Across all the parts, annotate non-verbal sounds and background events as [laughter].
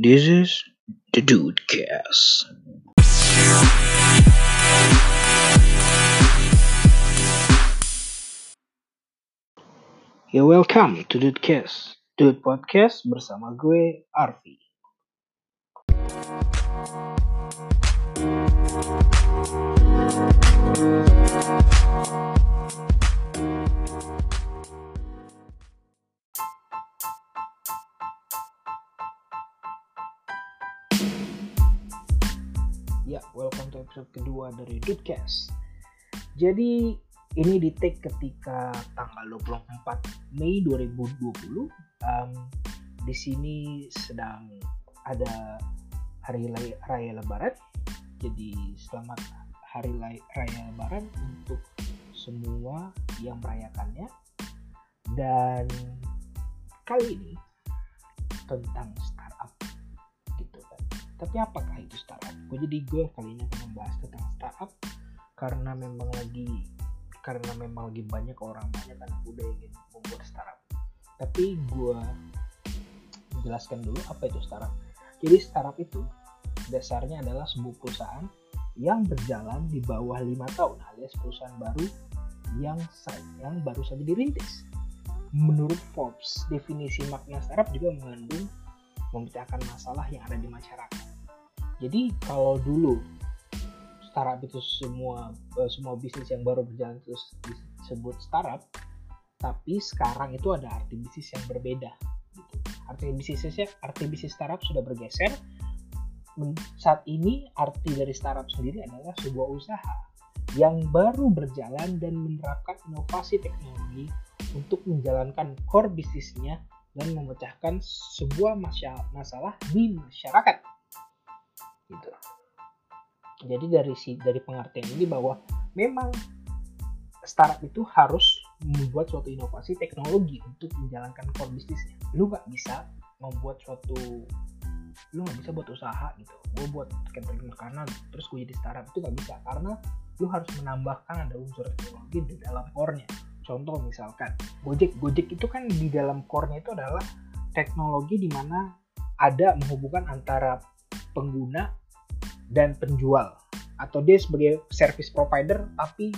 This is the Dudecast. Ya welcome to Dudecast, Dude Podcast bersama gue Arfi. Ya, welcome to episode kedua dari Dudecast. Jadi ini di take ketika tanggal 24 Mei 2020. Um, di sini sedang ada hari raya Lebaran. Jadi selamat hari raya Lebaran untuk semua yang merayakannya. Dan kali ini tentang kan. Tapi apakah itu startup? Gue jadi gue kali ini akan membahas tentang startup karena memang lagi karena memang lagi banyak orang banyak kan udah ingin membuat startup. Tapi gue menjelaskan dulu apa itu startup. Jadi startup itu dasarnya adalah sebuah perusahaan yang berjalan di bawah lima tahun alias perusahaan baru yang yang baru saja dirintis. Menurut Forbes, definisi makna startup juga mengandung memecahkan masalah yang ada di masyarakat. Jadi kalau dulu startup itu semua eh, semua bisnis yang baru berjalan terus disebut startup, tapi sekarang itu ada arti bisnis yang berbeda. Gitu. Arti bisnisnya arti bisnis startup sudah bergeser. Saat ini arti dari startup sendiri adalah sebuah usaha yang baru berjalan dan menerapkan inovasi teknologi untuk menjalankan core bisnisnya dan memecahkan sebuah masalah di masyarakat. Gitu. Jadi dari si dari pengertian ini bahwa memang startup itu harus membuat suatu inovasi teknologi untuk menjalankan core bisnisnya. Lu nggak bisa membuat suatu lu nggak bisa buat usaha gitu. Gue buat catering makanan, terus gue jadi startup itu nggak bisa karena lu harus menambahkan ada unsur teknologi di dalam core-nya. Contoh misalkan Gojek, Gojek itu kan di dalam core-nya itu adalah teknologi di mana ada menghubungkan antara pengguna dan penjual atau dia sebagai service provider tapi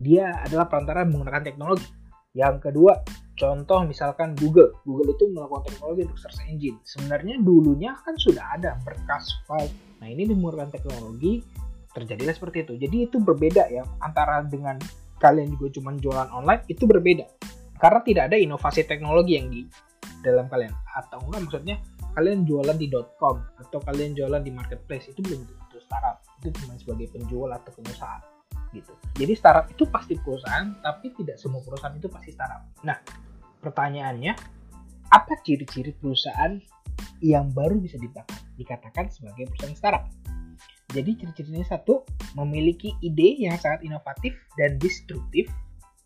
dia adalah perantara menggunakan teknologi. Yang kedua, contoh misalkan Google. Google itu melakukan teknologi untuk search engine. Sebenarnya dulunya kan sudah ada berkas file. Nah, ini menggunakan teknologi terjadilah seperti itu. Jadi itu berbeda ya antara dengan kalian juga cuma jualan online itu berbeda. Karena tidak ada inovasi teknologi yang di dalam kalian atau enggak maksudnya kalian jualan di .com atau kalian jualan di marketplace itu belum tentu startup. Itu cuma sebagai penjual atau pengusaha gitu. Jadi startup itu pasti perusahaan tapi tidak semua perusahaan itu pasti startup. Nah pertanyaannya apa ciri-ciri perusahaan yang baru bisa dikatakan, dikatakan sebagai perusahaan startup? Jadi ciri-cirinya satu memiliki ide yang sangat inovatif dan disruptif.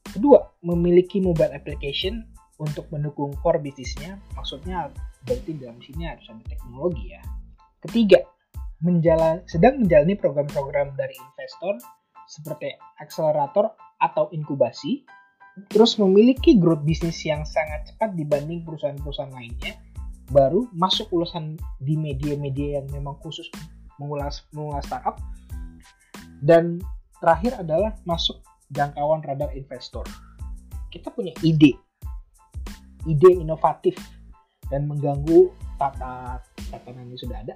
Kedua memiliki mobile application untuk mendukung core bisnisnya maksudnya berarti dalam sini harus ada teknologi ya. Ketiga, menjalan, sedang menjalani program-program dari investor seperti akselerator atau inkubasi, terus memiliki growth bisnis yang sangat cepat dibanding perusahaan-perusahaan lainnya, baru masuk ulasan di media-media yang memang khusus mengulas mengulas startup, dan terakhir adalah masuk jangkauan radar investor. Kita punya ide, ide inovatif dan mengganggu tata tatanan yang sudah ada.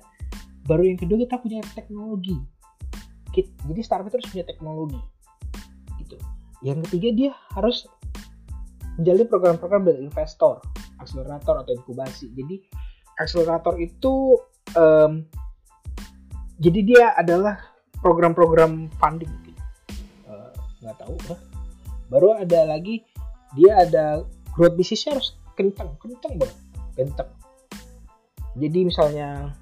Baru yang kedua kita punya teknologi. Jadi startup itu harus punya teknologi. Gitu. Yang ketiga dia harus menjalani program-program dari investor, akselerator atau inkubasi. Jadi akselerator itu em, jadi dia adalah program-program funding gitu. Eh, nggak tahu. Baru ada lagi dia ada growth bisnisnya harus kencang, kencang banget kenceng. Jadi misalnya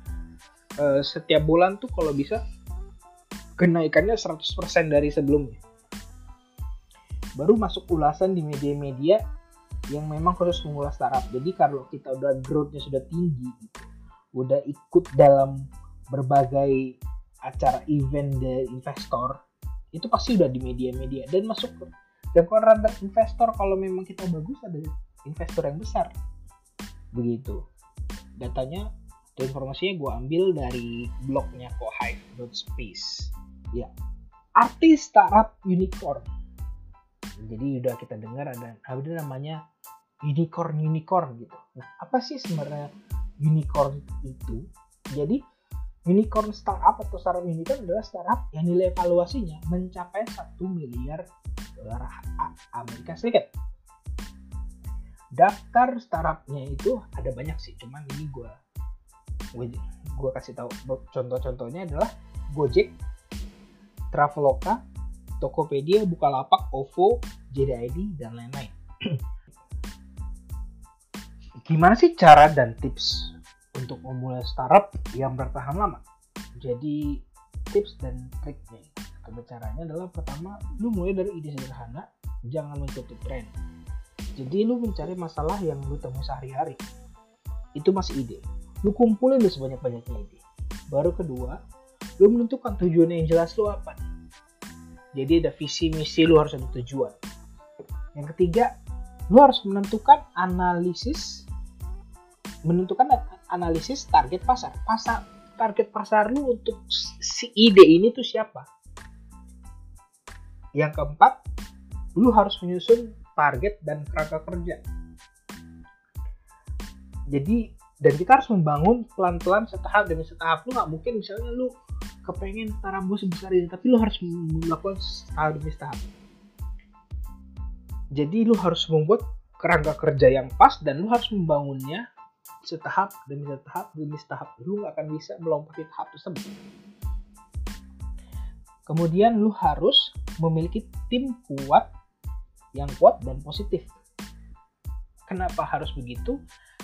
eh, setiap bulan tuh kalau bisa kenaikannya 100% dari sebelumnya. Baru masuk ulasan di media-media yang memang khusus mengulas startup. Jadi kalau kita udah growth-nya sudah tinggi, udah ikut dalam berbagai acara event dari investor, itu pasti udah di media-media dan masuk ke jangkauan radar investor kalau memang kita bagus ada investor yang besar begitu datanya Itu informasinya gue ambil dari blognya Space. Ya, artis startup unicorn. Jadi udah kita dengar ada ada namanya unicorn unicorn gitu. Nah, apa sih sebenarnya unicorn itu? Jadi unicorn startup atau startup unicorn adalah startup yang nilai evaluasinya mencapai 1 miliar dolar Amerika Serikat. Daftar startupnya itu ada banyak sih, cuman ini gue gue kasih tahu contoh-contohnya adalah Gojek, Traveloka, Tokopedia, Bukalapak, OVO, JDID, dan lain-lain. [clears throat] Gimana sih cara dan tips untuk memulai startup yang bertahan lama? Jadi tips dan triknya atau caranya adalah pertama lu mulai dari ide sederhana, jangan mengikuti tren. Jadi lu mencari masalah yang lu temui sehari-hari. Itu masih ide. Lu kumpulin lu sebanyak-banyaknya ide. Baru kedua, lu menentukan tujuan yang jelas lu apa jadi ada visi misi lu harus ada tujuan yang ketiga lu harus menentukan analisis menentukan analisis target pasar pasar target pasar lu untuk si ide ini tuh siapa yang keempat lu harus menyusun target dan kerangka kerja. Jadi dan kita harus membangun pelan-pelan setahap demi setahap. Lu nggak mungkin misalnya lu kepengen gue sebesar ini tapi lu harus melakukan hal demi tahap jadi lu harus membuat kerangka kerja yang pas dan lu harus membangunnya setahap demi setahap demi setahap. Lu nggak akan bisa melompati tahap tersebut. Kemudian lu harus memiliki tim kuat yang kuat dan positif. Kenapa harus begitu?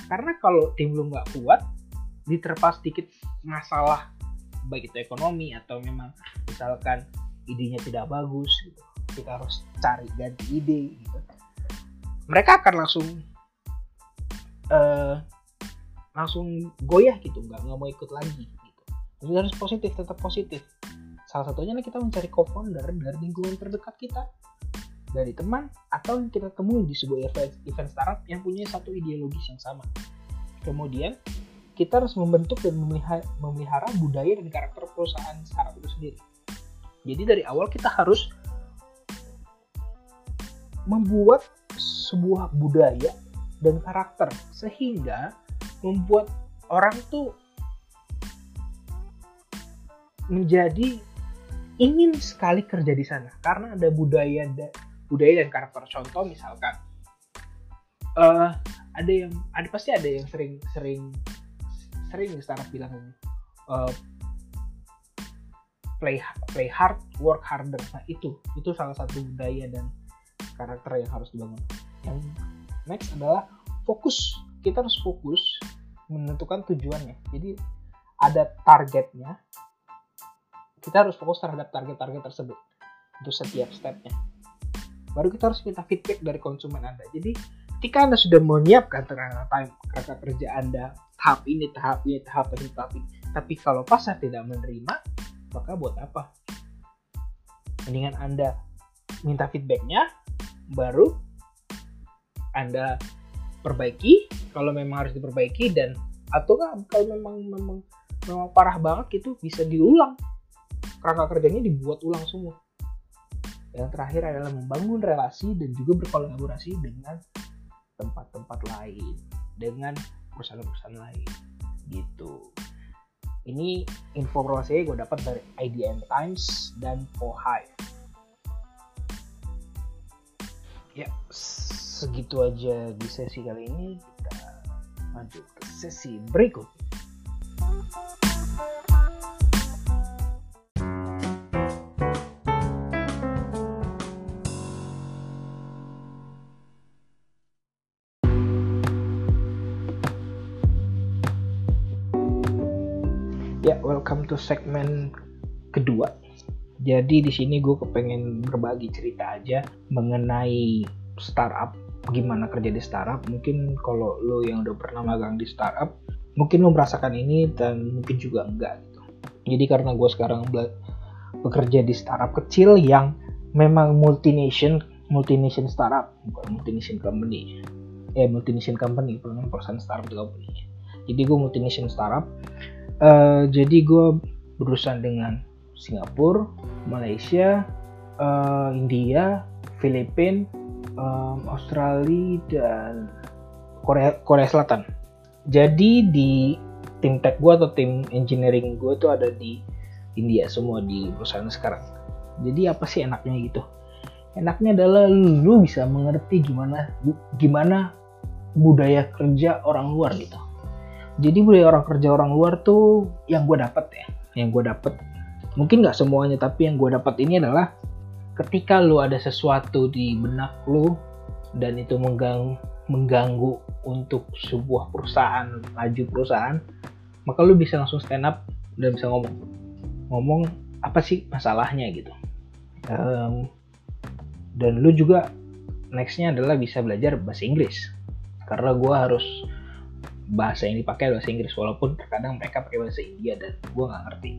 Karena kalau tim lu nggak kuat diterpa sedikit masalah baik itu ekonomi atau memang misalkan idenya tidak bagus gitu. Kita harus cari ganti ide gitu. Mereka akan langsung uh, langsung goyah gitu nggak nggak mau ikut lagi gitu. Jadi harus positif tetap positif. Salah satunya kita mencari co-founder dari lingkungan terdekat kita dari teman atau yang kita temui di sebuah event, event startup yang punya satu ideologis yang sama kemudian kita harus membentuk dan memelihara, memelihara budaya dan karakter perusahaan startup itu sendiri. Jadi dari awal kita harus membuat sebuah budaya dan karakter sehingga membuat orang tuh menjadi ingin sekali kerja di sana karena ada budaya da, budaya dan karakter. Contoh misalkan uh, ada yang ada pasti ada yang sering sering sering startup bilang ini uh, play play hard work harder. Nah itu itu salah satu budaya dan karakter yang harus dibangun. Yang next adalah fokus. Kita harus fokus menentukan tujuannya. Jadi ada targetnya kita harus fokus terhadap target-target tersebut untuk setiap stepnya baru kita harus minta feedback dari konsumen anda jadi ketika anda sudah menyiapkan kerja kerja anda tahap ini, tahap ini, tahap ini, tahap ini. Tapi kalau pasar tidak menerima, maka buat apa? Mendingan Anda minta feedbacknya, baru Anda perbaiki kalau memang harus diperbaiki dan atau kalau memang memang memang parah banget itu bisa diulang kerangka kerjanya dibuat ulang semua yang terakhir adalah membangun relasi dan juga berkolaborasi dengan tempat-tempat lain dengan perusahaan-perusahaan lain gitu. Ini informasinya gue dapat dari IDN Times dan Pohive ya segitu aja di sesi kali ini. Kita lanjut ke sesi berikut welcome to segmen kedua. Jadi di sini gue kepengen berbagi cerita aja mengenai startup, gimana kerja di startup. Mungkin kalau lo yang udah pernah magang di startup, mungkin lo merasakan ini dan mungkin juga enggak gitu. Jadi karena gue sekarang bekerja di startup kecil yang memang multination, multination startup, bukan multination company. Eh, multination company, perusahaan startup company jadi gue multinational startup uh, jadi gue berurusan dengan Singapura Malaysia uh, India Filipina um, Australia dan Korea Korea Selatan. Jadi di tim tech gue atau tim engineering gue tuh ada di India semua di perusahaan sekarang. Jadi apa sih enaknya gitu? Enaknya adalah lu bisa mengerti gimana gimana budaya kerja orang luar gitu jadi budaya orang kerja orang luar tuh yang gue dapet ya yang gue dapet. Mungkin nggak semuanya tapi yang gue dapet ini adalah ketika lu ada sesuatu di benak lu dan itu mengganggu mengganggu untuk sebuah perusahaan laju perusahaan maka lu bisa langsung stand up dan bisa ngomong. Ngomong apa sih masalahnya gitu. Um, dan lu juga nextnya adalah bisa belajar bahasa Inggris. Karena gue harus bahasa yang dipakai bahasa Inggris walaupun terkadang mereka pakai bahasa India dan gue nggak ngerti.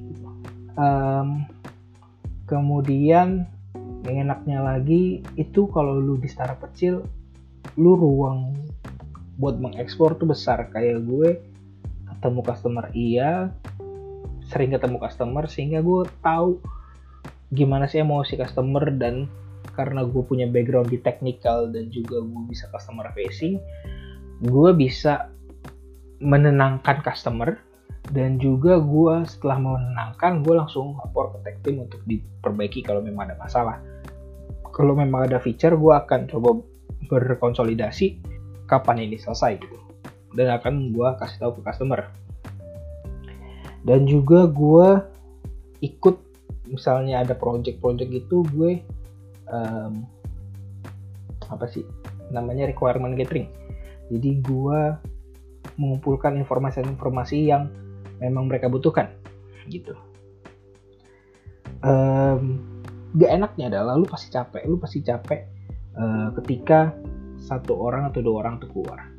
Um, kemudian yang enaknya lagi itu kalau lu di startup kecil lu ruang buat mengekspor tuh besar. Kayak gue ketemu customer iya sering ketemu customer sehingga gue tahu gimana sih emosi customer dan karena gue punya background di technical dan juga gue bisa customer facing gue bisa menenangkan customer dan juga gue setelah menenangkan gue langsung lapor ke tech team untuk diperbaiki kalau memang ada masalah. Kalau memang ada feature gue akan coba berkonsolidasi kapan ini selesai gitu. Dan akan gue kasih tahu ke customer. Dan juga gue ikut misalnya ada project-project itu gue um, apa sih namanya requirement gathering. Jadi gue mengumpulkan informasi-informasi yang memang mereka butuhkan gitu. Um, gak enaknya adalah lu pasti capek lu pasti capek uh, ketika satu orang atau dua orang tuh keluar.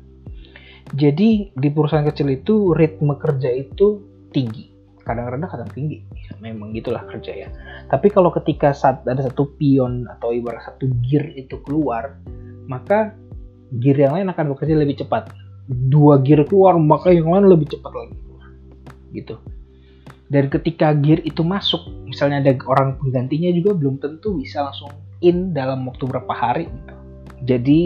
Jadi di perusahaan kecil itu ritme kerja itu tinggi. Kadang rendah kadang tinggi. Ya, memang gitulah kerja ya. Tapi kalau ketika saat ada satu pion atau ibarat satu gear itu keluar maka gear yang lain akan bekerja lebih cepat dua gear keluar maka yang lain lebih cepat lagi gitu. Dan ketika gear itu masuk misalnya ada orang penggantinya juga belum tentu bisa langsung in dalam waktu berapa hari gitu. Jadi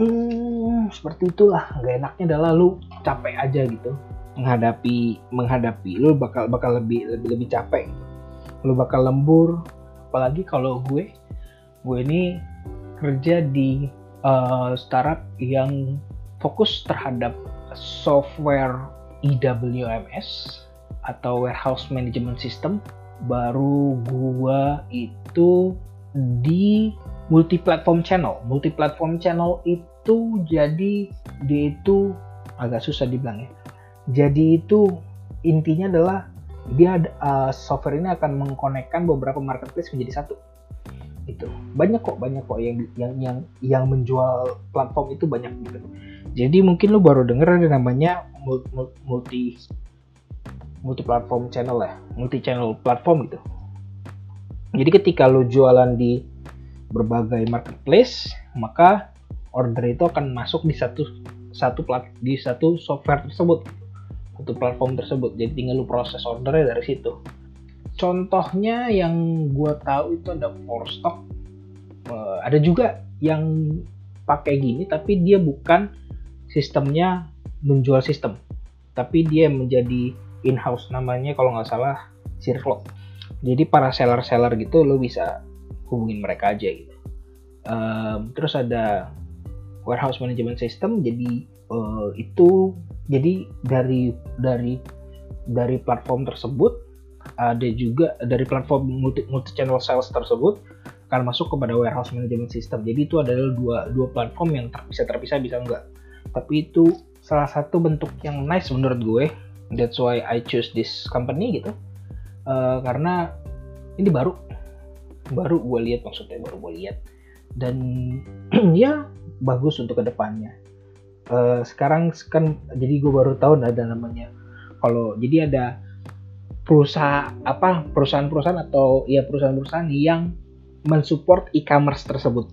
hmm, seperti itulah. Nggak enaknya adalah lu capek aja gitu. Menghadapi menghadapi. Lu bakal bakal lebih lebih lebih capek gitu. lu bakal lembur. Apalagi kalau gue gue ini kerja di uh, startup yang fokus terhadap software EWMS atau warehouse management system baru gue itu di multi platform channel multi platform channel itu jadi dia itu agak susah dibilang ya jadi itu intinya adalah dia uh, software ini akan mengkonekkan beberapa marketplace menjadi satu. Itu banyak kok banyak kok yang yang yang yang menjual platform itu banyak gitu. Jadi mungkin lo baru denger ada namanya multi multi platform channel ya, multi channel platform gitu. Jadi ketika lo jualan di berbagai marketplace, maka order itu akan masuk di satu satu plat di satu software tersebut. Satu platform tersebut. Jadi tinggal lu proses ordernya dari situ. Contohnya yang gue tahu itu ada stock uh, ada juga yang pakai gini tapi dia bukan sistemnya menjual sistem tapi dia menjadi in-house namanya kalau nggak salah Circle jadi para seller-seller gitu lo bisa hubungin mereka aja gitu um, terus ada warehouse management system jadi uh, itu jadi dari dari dari platform tersebut ada juga dari platform multi, multi channel sales tersebut akan masuk kepada warehouse management system. Jadi itu adalah dua dua platform yang ter, bisa terpisah bisa enggak. Tapi itu salah satu bentuk yang nice menurut gue. That's why I choose this company gitu. Uh, karena ini baru. Baru gue lihat maksudnya baru gue lihat. Dan [clears throat] ya bagus untuk ke depannya. Uh, sekarang kan jadi gue baru tahu ada namanya. Kalau jadi ada perusahaan apa perusahaan-perusahaan atau ya perusahaan-perusahaan yang mensupport e-commerce tersebut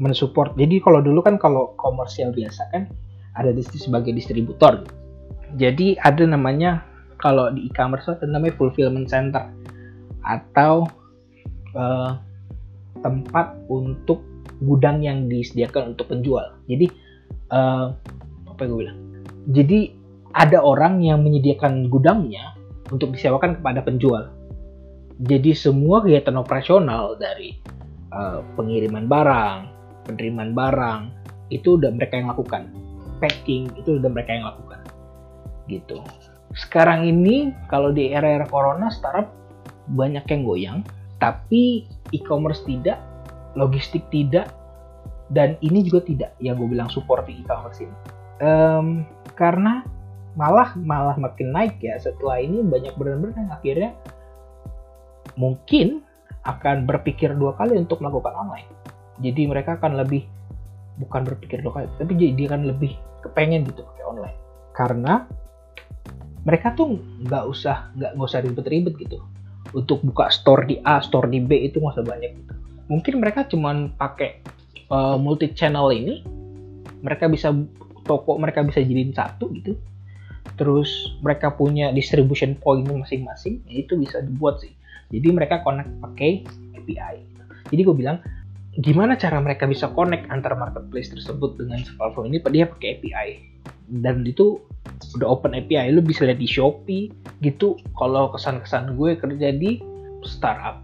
mensupport jadi kalau dulu kan kalau komersial biasa kan ada di sebagai distributor jadi ada namanya kalau di e-commerce ada namanya fulfillment center atau uh, tempat untuk gudang yang disediakan untuk penjual. Jadi uh, apa yang gue bilang? Jadi ada orang yang menyediakan gudangnya untuk disewakan kepada penjual. Jadi semua kegiatan operasional dari uh, pengiriman barang, penerimaan barang itu udah mereka yang lakukan. Packing itu udah mereka yang lakukan. Gitu. Sekarang ini kalau di era-era corona startup banyak yang goyang, tapi e-commerce tidak, logistik tidak, dan ini juga tidak yang gue bilang support e-commerce ini. Um, karena malah malah makin naik ya setelah ini banyak brand-brand yang akhirnya mungkin akan berpikir dua kali untuk melakukan online. Jadi mereka akan lebih bukan berpikir kali, tapi jadi dia akan lebih kepengen gitu pakai online. Karena mereka tuh nggak usah nggak nggak usah ribet-ribet gitu untuk buka store di A, store di B itu nggak usah banyak gitu. Mungkin mereka cuman pakai uh, multi channel ini mereka bisa toko mereka bisa jadiin satu gitu terus mereka punya distribution point masing-masing ya itu bisa dibuat sih jadi mereka connect pakai API jadi gue bilang gimana cara mereka bisa connect antar marketplace tersebut dengan platform ini? Dia pakai API dan itu udah open API lu bisa lihat di Shopee gitu. Kalau kesan-kesan gue kerja di startup.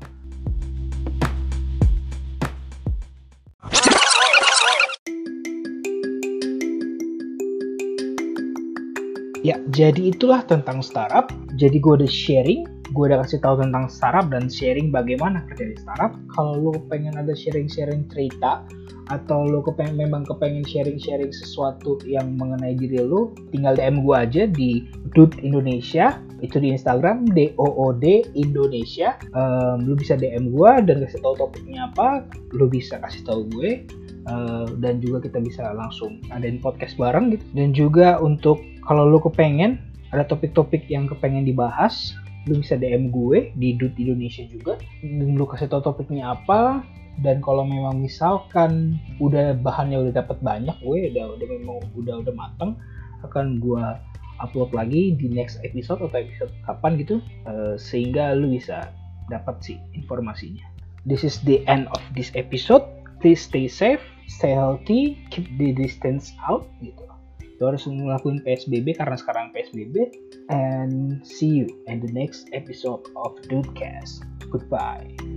Ya, jadi itulah tentang startup. Jadi gue udah sharing, gue udah kasih tahu tentang startup dan sharing bagaimana kerja di startup. Kalau lo pengen ada sharing-sharing cerita atau lo kepengen memang kepengen sharing-sharing sesuatu yang mengenai diri lo, tinggal DM gue aja di Dude Indonesia. Itu di Instagram D O O D Indonesia. Um, lo bisa DM gue dan kasih tahu topiknya apa. Lo bisa kasih tahu gue. Uh, dan juga kita bisa langsung adain podcast bareng gitu. Dan juga untuk kalau lu kepengen ada topik-topik yang kepengen dibahas lu bisa DM gue di Dut Indonesia juga. Dan lu kasih tau topiknya apa. Dan kalau memang misalkan udah bahannya udah dapat banyak gue udah udah memang udah udah mateng akan gue upload lagi di next episode atau episode kapan gitu uh, sehingga lu bisa dapat sih informasinya. This is the end of this episode. Please stay safe stay healthy keep the distance out gitu lo harus ngelakuin PSBB karena sekarang PSBB and see you in the next episode of Dudecast. Goodbye